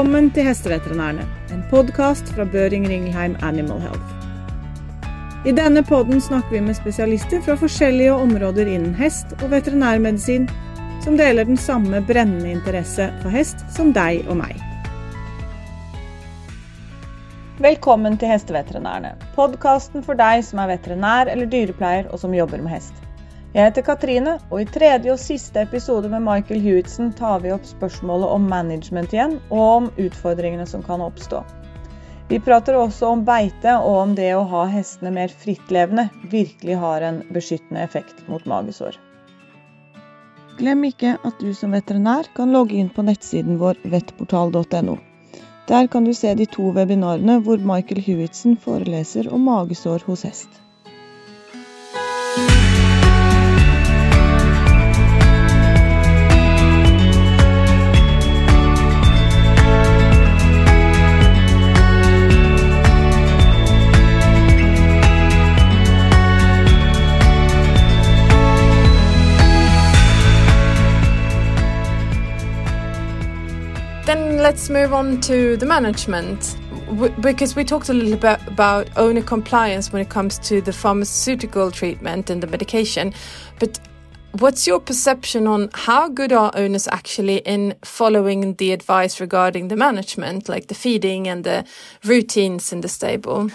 Velkommen til Hesteveterinærene, en podkast fra Børing Ringelheim Animal Health. I denne podden snakker vi med spesialister fra forskjellige områder innen hest og veterinærmedisin, som deler den samme brennende interesse for hest som deg og meg. Velkommen til Hesteveterinærene, podkasten for deg som er veterinær eller dyrepleier og som jobber med hest. Jeg heter Katrine, og i tredje og siste episode med Michael Hewitson tar vi opp spørsmålet om management igjen, og om utfordringene som kan oppstå. Vi prater også om beite, og om det å ha hestene mer frittlevende virkelig har en beskyttende effekt mot magesår. Glem ikke at du som veterinær kan logge inn på nettsiden vår vettportal.no. Der kan du se de to webinarene hvor Michael Hewitson foreleser om magesår hos hest. Then let's move on to the management. Because we talked a little bit about owner compliance when it comes to the pharmaceutical treatment and the medication, but what's your perception on how good are owners actually in following the advice regarding the management, like the feeding and the routines in the stable?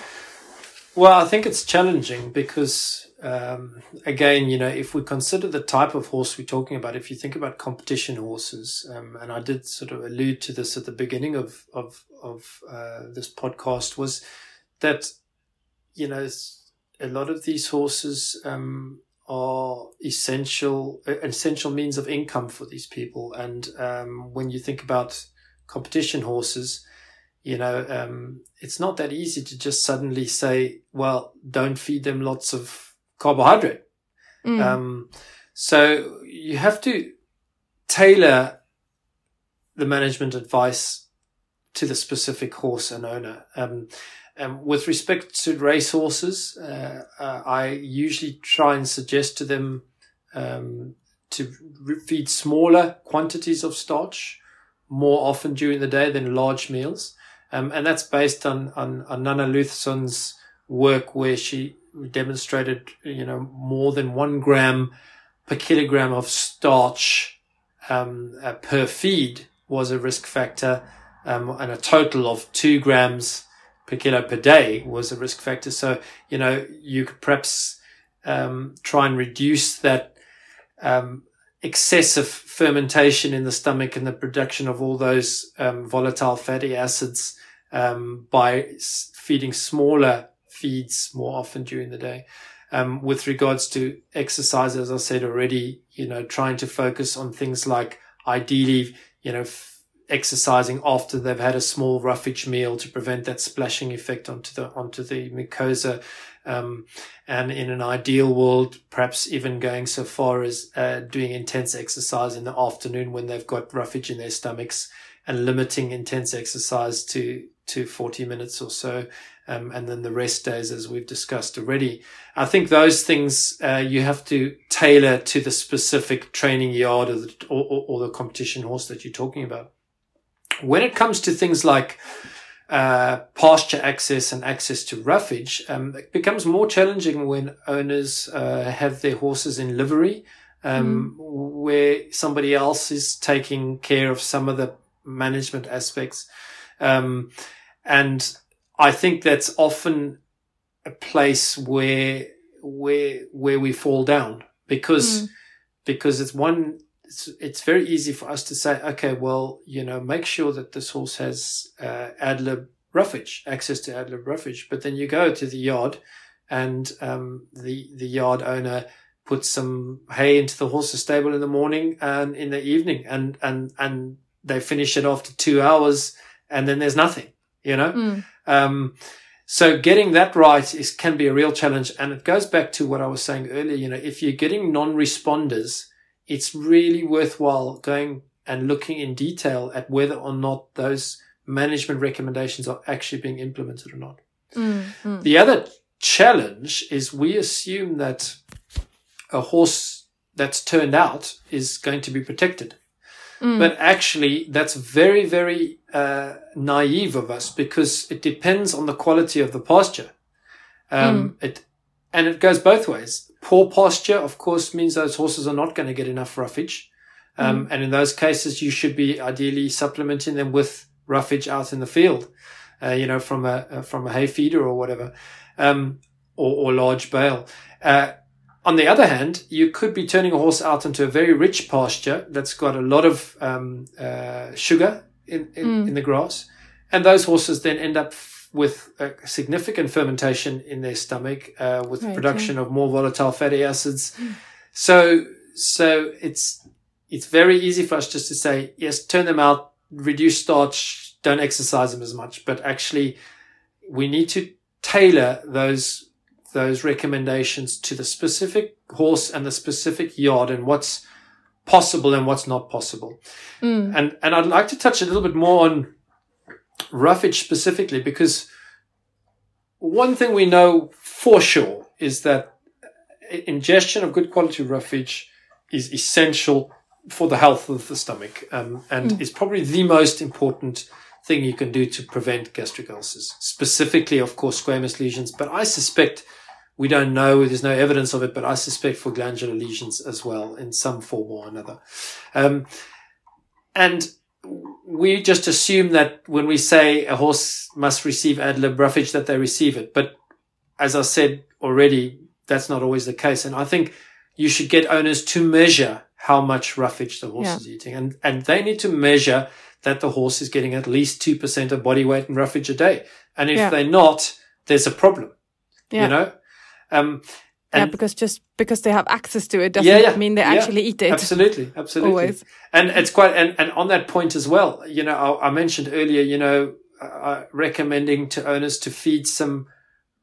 Well, I think it's challenging because um, again, you know, if we consider the type of horse we're talking about, if you think about competition horses, um, and I did sort of allude to this at the beginning of of of uh, this podcast, was that you know a lot of these horses um, are essential essential means of income for these people, and um, when you think about competition horses. You know, um, it's not that easy to just suddenly say, well, don't feed them lots of carbohydrate. Mm. Um, so you have to tailor the management advice to the specific horse and owner. Um, and with respect to race horses, uh, uh, I usually try and suggest to them um, to feed smaller quantities of starch more often during the day than large meals. Um, and that's based on, on, on Nanna Luthersson's work where she demonstrated, you know, more than one gram per kilogram of starch um, uh, per feed was a risk factor, um, and a total of two grams per kilo per day was a risk factor. So, you know, you could perhaps um, try and reduce that um, excessive fermentation in the stomach and the production of all those um, volatile fatty acids um, by feeding smaller feeds more often during the day. Um, with regards to exercise, as I said already, you know, trying to focus on things like ideally, you know, f- exercising after they've had a small roughage meal to prevent that splashing effect onto the onto the mucosa. Um, and in an ideal world, perhaps even going so far as uh, doing intense exercise in the afternoon when they've got roughage in their stomachs and limiting intense exercise to to 40 minutes or so um, and then the rest days, as we've discussed already. I think those things uh, you have to tailor to the specific training yard or the, or, or the competition horse that you're talking about. When it comes to things like uh, pasture access and access to roughage, um, it becomes more challenging when owners uh, have their horses in livery, um, mm. where somebody else is taking care of some of the management aspects. Um, and I think that's often a place where where where we fall down because mm. because it's one it's, it's very easy for us to say okay well you know make sure that this horse has uh, ad lib roughage access to ad lib roughage but then you go to the yard and um, the the yard owner puts some hay into the horse's stable in the morning and in the evening and and and they finish it after two hours and then there's nothing you know mm. Um, so getting that right is can be a real challenge, and it goes back to what I was saying earlier. You know, if you're getting non-responders, it's really worthwhile going and looking in detail at whether or not those management recommendations are actually being implemented or not. Mm-hmm. The other challenge is we assume that a horse that's turned out is going to be protected. But actually, that's very, very uh, naive of us because it depends on the quality of the pasture. Um, It and it goes both ways. Poor posture, of course, means those horses are not going to get enough roughage. Um, And in those cases, you should be ideally supplementing them with roughage out in the field, uh, you know, from a uh, from a hay feeder or whatever, um, or, or large bale. Uh, on the other hand, you could be turning a horse out into a very rich pasture that's got a lot of um, uh, sugar in, in, in the grass. And those horses then end up f- with a significant fermentation in their stomach, uh, with Right, production of more volatile fatty acids. So, so it's, it's very easy for us just to say, yes, turn them out, reduce starch, don't exercise them as much. But actually, we need to tailor those those recommendations to the specific horse and the specific yard and what's possible and what's not possible. And and I'd like to touch a little bit more on roughage specifically because one thing we know for sure is that ingestion of good quality roughage is essential for the health of the stomach um, and is probably the most important thing you can do to prevent gastric ulcers. Specifically of course squamous lesions but i suspect we don't know there's no evidence of it but i suspect for glandular lesions as well in some form or another um, and we just assume that when we say a horse must receive ad lib roughage that they receive it but as i said already that's not always the case and i think you should get owners to measure how much roughage the horse Yeah. is eating and and they need to measure that the horse is getting at least 2% of body weight in roughage a day and if Yeah. they're not there's a problem Yeah. you know um yeah, because just because they have access to it doesn't Yeah, yeah, mean they actually eat it. Absolutely, absolutely. Always. And it's quite, and, and on that point as well, you know, I, I mentioned earlier, you know, uh, recommending to owners to feed some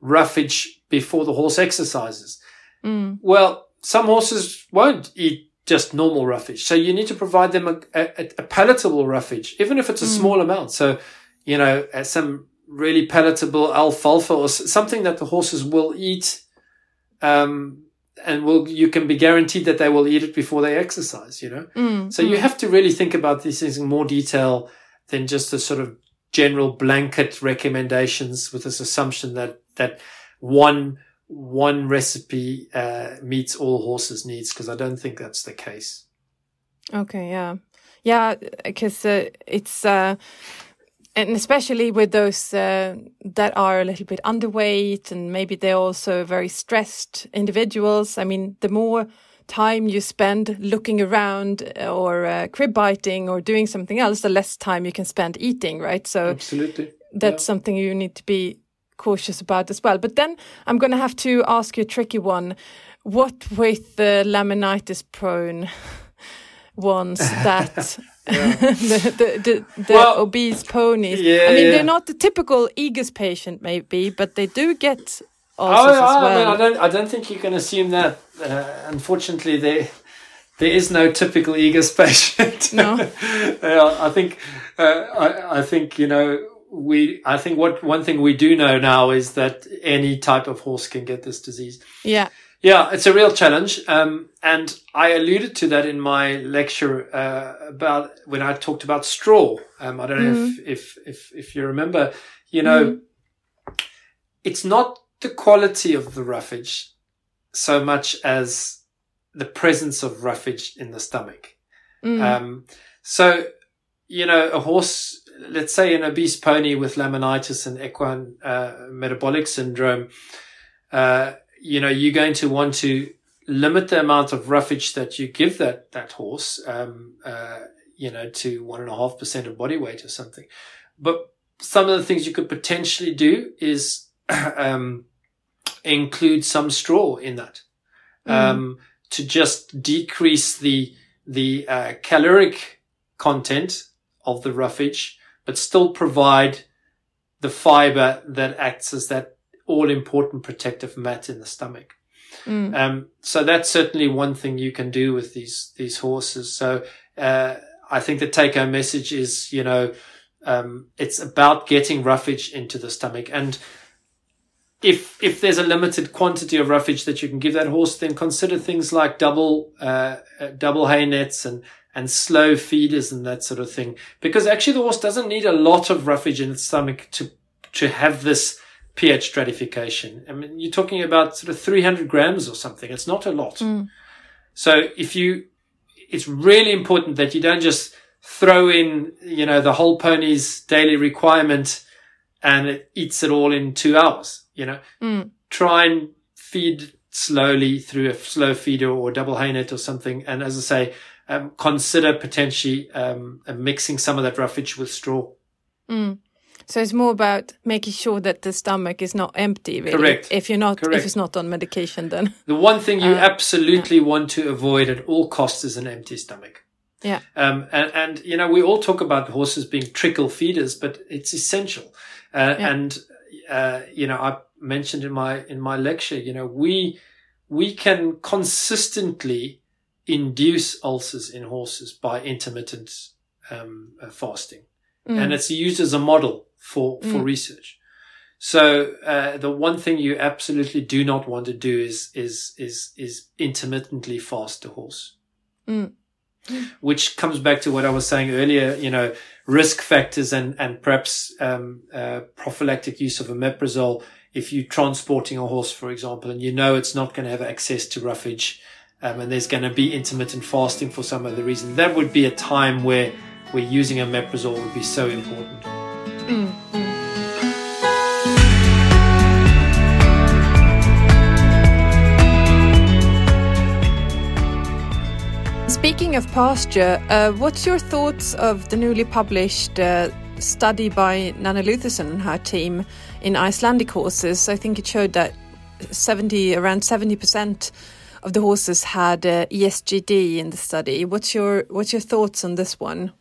roughage before the horse exercises. Mm. Well, some horses won't eat just normal roughage. So you need to provide them a, a, a palatable roughage, even if it's a small amount. So, you know, uh, some really palatable alfalfa or something that the horses will eat. Um, and will, you can be guaranteed that they will eat it before they exercise, you know? Mm. So you have to really think about these things in more detail than just the sort of general blanket recommendations with this assumption that, that one, one recipe, uh, meets all horses' needs, because I don't think that's the case. Okay, yeah, yeah, because uh, it's uh, and especially with those uh, that are a little bit underweight and maybe they're also very stressed individuals. I mean, the more time you spend looking around or uh, crib biting or doing something else, the less time you can spend eating, right? So Absolutely. that's something you need to be cautious about as well. But then I'm going to have to ask you a tricky one. What with the laminitis prone ones that the, the, the, the Well, obese ponies? yeah, I mean, yeah. they're not the typical EGUS patient, maybe, but they do get Oh, ulcers I, as I mean. I don't, I don't think you can assume that. Uh, unfortunately, there, there is no typical EGUS patient. No. I think, uh, I, I think, you know, we, I think what one thing we do know now is that any type of horse can get this disease. yeah. Yeah, it's a real challenge. Um, and I alluded to that in my lecture, uh, about when I talked about straw. Um, I don't know if, if, if, if you remember, you know, it's not the quality of the roughage so much as the presence of roughage in the stomach. Mm. Um, so, you know, a horse, let's say an obese pony with laminitis and equine uh, metabolic syndrome, uh, you know, you're going to want to limit the amount of roughage that you give that that horse, um, uh, you know, to one and a half percent of body weight or something. But some of the things you could potentially do is um, include some straw in that um, to just decrease the the uh, caloric content of the roughage, but still provide the fiber that acts as that all important protective mat in the stomach. Mm. Um, so that's certainly one thing you can do with these these horses. So uh, I think the take home message is, you know, um, it's about getting roughage into the stomach and if if there's a limited quantity of roughage that you can give that horse, then consider things like double uh, uh, double hay nets and and slow feeders and that sort of thing. Because actually the horse doesn't need a lot of roughage in its stomach to, to have this pH stratification. I mean, you're talking about sort of 300 grams or something. It's not a lot. Mm. So if you, it's really important that you don't just throw in, you know, the whole pony's daily requirement and it eats it all in two hours, you know, Mm. try and feed slowly through a slow feeder or double hay net or something. And as I say, um, consider potentially, um, mixing some of that roughage with straw. Mm. So it's more about making sure that the stomach is not empty. Really. Correct. If you're not, Correct. if it's not on medication, then The one thing you Uh, absolutely want to avoid at all costs is an empty stomach. yeah, Um, and, and, you know, we all talk about horses being trickle feeders, but it's essential. Uh, Yeah. and, uh, you know, I mentioned in my, in my lecture, you know, we, we can consistently induce ulcers in horses by intermittent, um, uh, fasting. Mm. And it's used as a model for, for Mm. research. So, uh, the one thing you absolutely do not want to do is, is, is, is intermittently fast a horse Mm. which comes back to what I was saying earlier, you know, risk factors and, and perhaps, um, uh, prophylactic use of omeprazole. If you're transporting a horse, for example, and you know it's not going to have access to roughage, um, and there's going to be intermittent fasting for some other reason, that would be a time where, where using omeprazole would be so important. Speaking of pasture, uh, what's your thoughts of the newly published uh, study by Nanna Luthersson and her team in Icelandic horses? I think it showed that 70, around 70% of the horses had uh, ESGD in the study. What's your what's your thoughts on this one?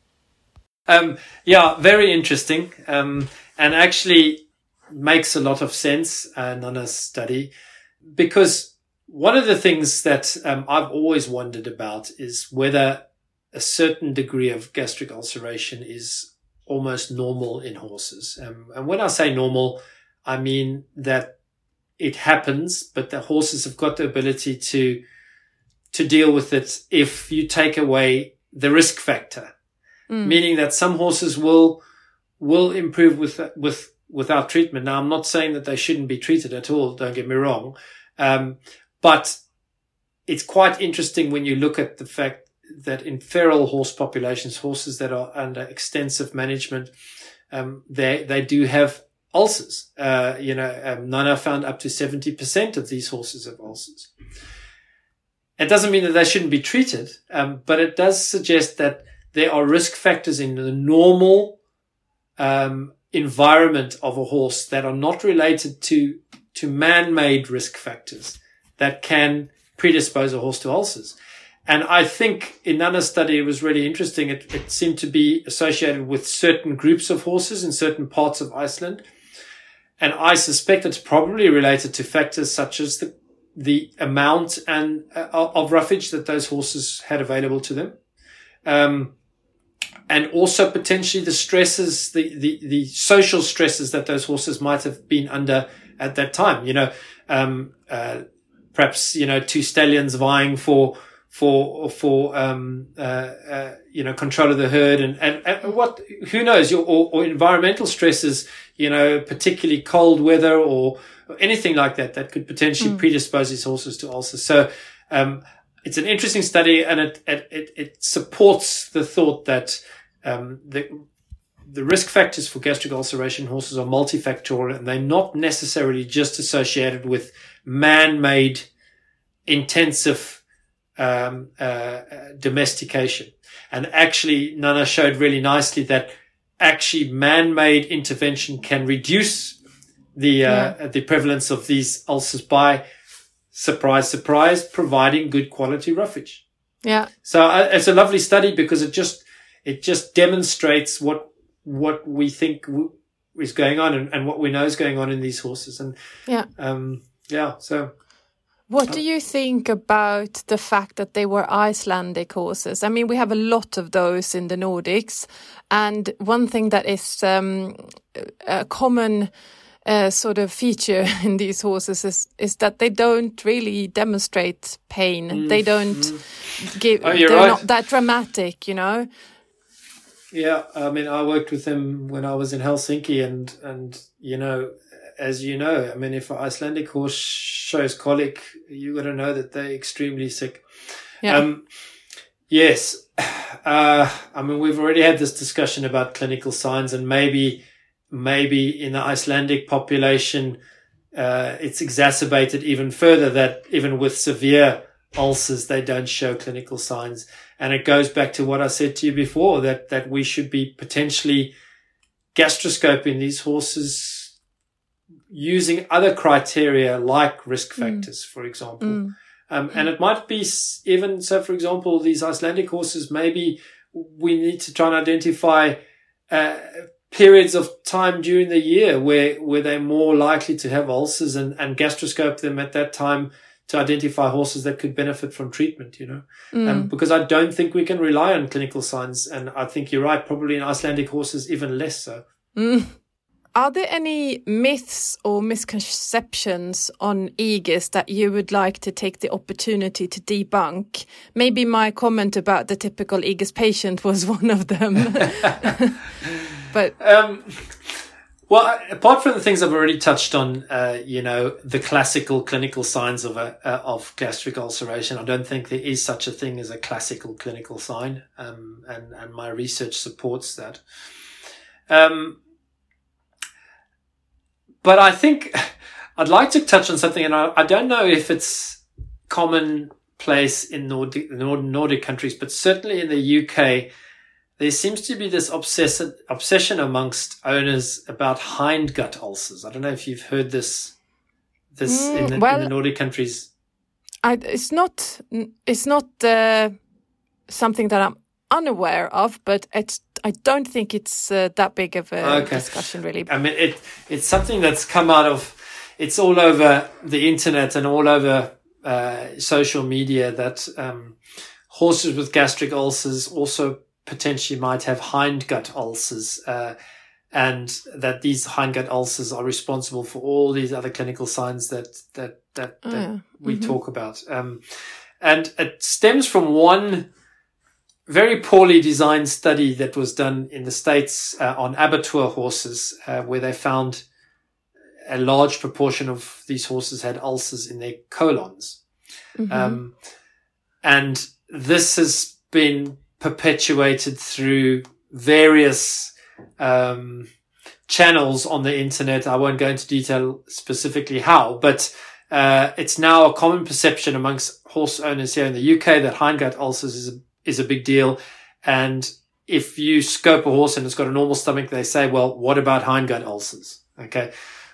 Um, yeah, very interesting. Um, and actually makes a lot of sense, uh, Nanna's study, because one of the things that um, I've always wondered about is whether a certain degree of gastric ulceration is almost normal in horses. Um, and when I say normal, I mean that it happens, but the horses have got the ability to to deal with it if you take away the risk factor Mm. meaning that some horses will will improve with with without treatment. Now, I'm not saying that they shouldn't be treated at all. Don't get me wrong, um, but it's quite interesting when you look at the fact that in feral horse populations, horses that are under extensive management, um, they they do have ulcers. Uh, you know, um, Nanna found up to seventy percent of these horses have ulcers. It doesn't mean that they shouldn't be treated, um, but it does suggest that there are risk factors in the normal um, environment of a horse that are not related to to man-made risk factors that can predispose a horse to ulcers. And I think in another study, it was really interesting. It, it seemed to be associated with certain groups of horses in certain parts of Iceland. And I suspect it's probably related to factors such as the, the amount and uh, of roughage that those horses had available to them. Um, and also potentially the stresses, the, the, the social stresses that those horses might have been under at that time. You know, um, uh, perhaps, you know, two stallions vying for, for, for, um, uh, uh, you know, control of the herd and, and, and what, who knows, or, or environmental stresses, you know, particularly cold weather or, or anything like that, that could potentially predispose these horses to ulcers. So, um, it's an interesting study and it, it, it, it supports the thought that, um, the, the risk factors for gastric ulceration in horses are multifactorial and they're not necessarily just associated with man-made intensive um, uh, uh, domestication. And actually, Nanna showed really nicely that actually man-made intervention can reduce the uh, the prevalence of these ulcers by surprise, surprise, providing good quality roughage. Yeah. So uh, it's a lovely study because it just it just demonstrates what what we think w- is going on and, and what we know is going on in these horses. And Yeah. um, yeah, so What do you think about the fact that they were Icelandic horses? I mean, we have a lot of those in the Nordics, and one thing that is um, a common uh, sort of feature in these horses is, is that they don't really demonstrate pain. Mm. They don't mm. give. Oh, they're right. not that dramatic, you know. Yeah, I mean, I worked with them when I was in Helsinki, and and you know, as you know, I mean, if an Icelandic horse shows colic, you got to know that they're extremely sick. Yeah. Um, yes. Uh, I mean, we've already had this discussion about clinical signs, and maybe, maybe in the Icelandic population, uh, it's exacerbated even further that even with severe ulcers, they don't show clinical signs. And it goes back to what I said to you before that, that we should be potentially gastroscoping these horses using other criteria like risk mm. factors, mm. for example. Mm. Um, and it might be even so, for example, these Icelandic horses, maybe we need to try and identify, uh, periods of time during the year where, where they're more likely to have ulcers and, and gastroscope them at that time to identify horses that could benefit from treatment, you know, mm. um, because I don't think we can rely on clinical signs. And I think you're right, probably in Icelandic horses, even less so. Mm. Are there any myths or misconceptions on EGUS that you would like to take the opportunity to debunk? Maybe my comment about the typical EGUS patient was one of them. but um, well, apart from the things I've already touched on, uh, you know, the classical clinical signs of a, uh, of gastric ulceration, I don't think there is such a thing as a classical clinical sign, um, and and my research supports that. Um, but I think I'd like to touch on something, and I, I don't know if it's commonplace in Nordic, Nordic countries, but certainly in the UK there seems to be this obsession obsession amongst owners about hindgut ulcers. I don't know if you've heard this this mm, in, the, well, in, the, Nordic countries. I, it's not it's not uh, something that I'm unaware of, but it's I don't think it's uh, that big of a okay. discussion really. I mean it it's something that's come out of it's all over the internet and all over uh, social media that um, horses with gastric ulcers also potentially might have hindgut ulcers, uh, and that these hindgut ulcers are responsible for all these other clinical signs that that that, that oh, we mm-hmm. talk about. Um, and it stems from one very poorly designed study that was done in the states uh, on abattoir horses, uh, where they found a large proportion of these horses had ulcers in their colons. Mm-hmm. Um, and this has been perpetuated through various um, channels on the internet. I won't go into detail specifically how, but uh, it's now a common perception amongst horse owners here in the UK that hindgut ulcers is a, is a big deal. And if you scope a horse and it's got a normal stomach, they say, well, what about hindgut ulcers? Okay.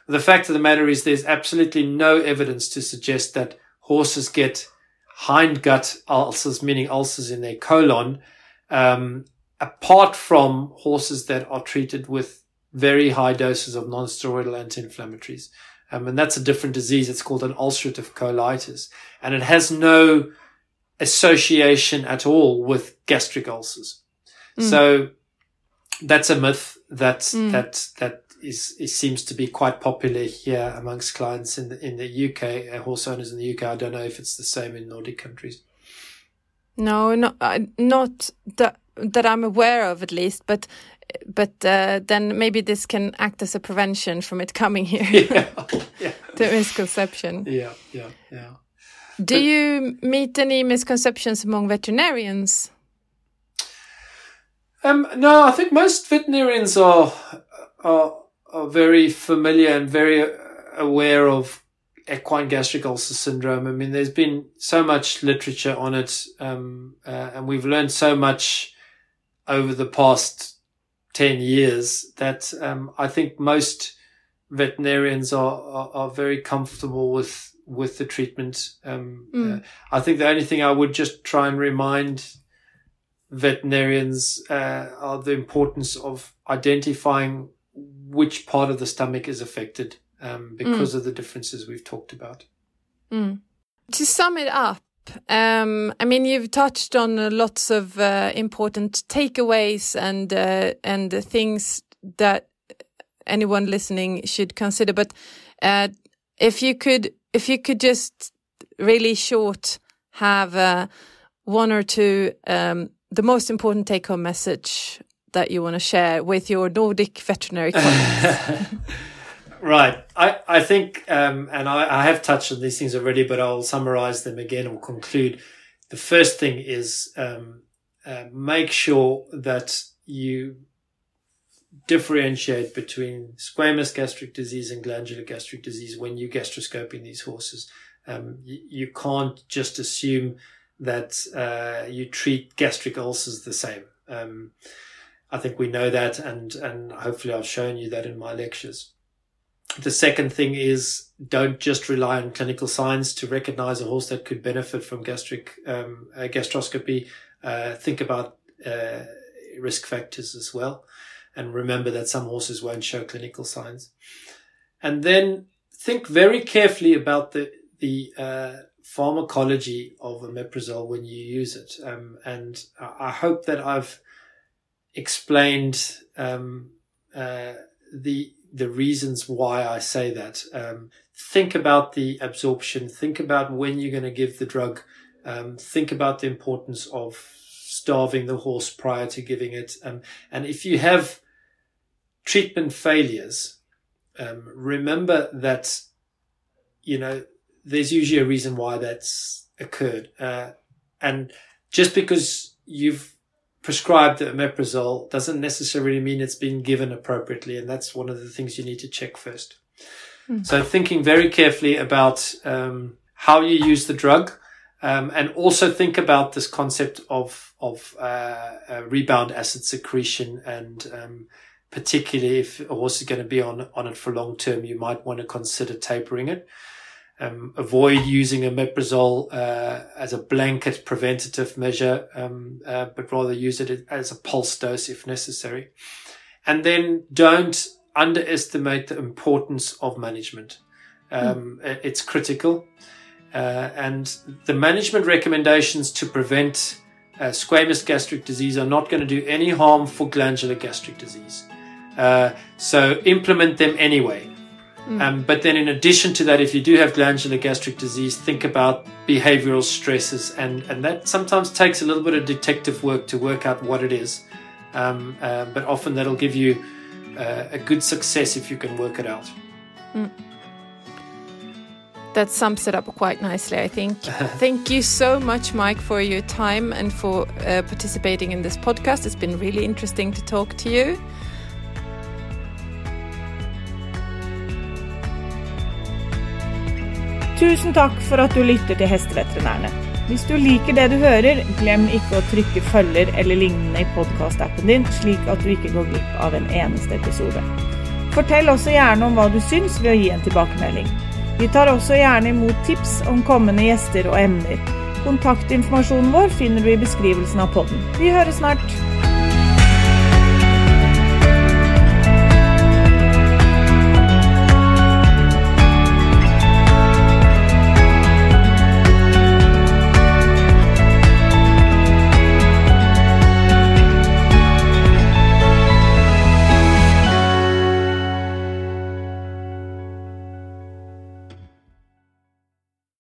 The fact of the matter is there's absolutely no evidence to suggest that horses get hindgut ulcers, meaning ulcers in their colon, um, apart from horses that are treated with very high doses of non-steroidal anti-inflammatories. Um, and that's a different disease. It's called an ulcerative colitis and it has no association at all with gastric ulcers. Mm. So that's a myth that, mm. that, that is, it seems to be quite popular here amongst clients in the, in the UK, uh, horse owners in the UK. I don't know if it's the same in Nordic countries. No, not uh, not that that I'm aware of, at least. But but uh, then maybe this can act as a prevention from it coming here. yeah, yeah. the misconception. Yeah, yeah, yeah. Do but, you meet any misconceptions among veterinarians? Um, no, I think most veterinarians are are are very familiar and very aware of equine gastric ulcer syndrome. I mean, there's been so much literature on it, um, uh, and we've learned so much over the past 10 years that um, I think most veterinarians are, are, are, very comfortable with with the treatment. Um, mm. uh, I think the only thing I would just try and remind veterinarians uh, are the importance of identifying which part of the stomach is affected um, because mm. of the differences we've talked about. Mm. To sum it up, um, I mean, you've touched on uh, lots of uh, important takeaways and uh, and things that anyone listening should consider. But uh, if you could, if you could just really short have uh, one or two um, the most important take home message that you want to share with your Nordic veterinary colleagues? right. I, I think, um, and I, I, have touched on these things already, but I'll summarize them again or conclude. The first thing is um, uh, make sure that you differentiate between squamous gastric disease and glandular gastric disease when you're gastroscoping these horses. Um, you, you, can't just assume that uh, you treat gastric ulcers the same. Um, I think we know that, and and hopefully I've shown you that in my lectures. The second thing is don't just rely on clinical signs to recognize a horse that could benefit from gastric um, uh, gastroscopy. Uh, think about uh, risk factors as well, and remember that some horses won't show clinical signs. And then think very carefully about the the uh, pharmacology of omeprazole when you use it. Um, and I hope that I've explained um, uh, the the reasons why I say that. Um, think about the absorption. Think about when you're going to give the drug. Um, think about the importance of starving the horse prior to giving it. Um, and if you have treatment failures, um, remember that you know there's usually a reason why that's occurred. Uh, and just because you've prescribed omeprazole doesn't necessarily mean it's been given appropriately. And that's one of the things you need to check first. Mm. So thinking very carefully about um, how you use the drug. Um, and also think about this concept of of uh, uh, rebound acid secretion, and um, particularly if a horse is going to be on on it for long term, you might want to consider tapering it um, avoid using omeprazole uh, as a blanket preventative measure, um, uh, but rather use it as a pulse dose if necessary. And then don't underestimate the importance of management. Um, mm. It's critical. Uh, and the management recommendations to prevent uh, squamous gastric disease are not going to do any harm for glandular gastric disease. Uh, so implement them anyway. Mm. Um, but then, in addition to that, if you do have glandular gastric disease, think about behavioral stresses, and, and that sometimes takes a little bit of detective work to work out what it is. Um, uh, but often that'll give you uh, a good success if you can work it out. Mm. That sums it up quite nicely, I think. Thank you so much, Mike, for your time and for uh, participating in this podcast. It's been really interesting to talk to you. Tusen takk for at du lytter til Hesteveterinærene. Hvis du liker det du hører, glem ikke å trykke følger eller lignende i podkastappen din, slik at du ikke går glipp av en eneste episode. Fortell også gjerne om hva du syns ved å gi en tilbakemelding. Vi tar også gjerne imot tips om kommende gjester og emner. Kontaktinformasjonen vår finner du i beskrivelsen av podden. Vi høres snart!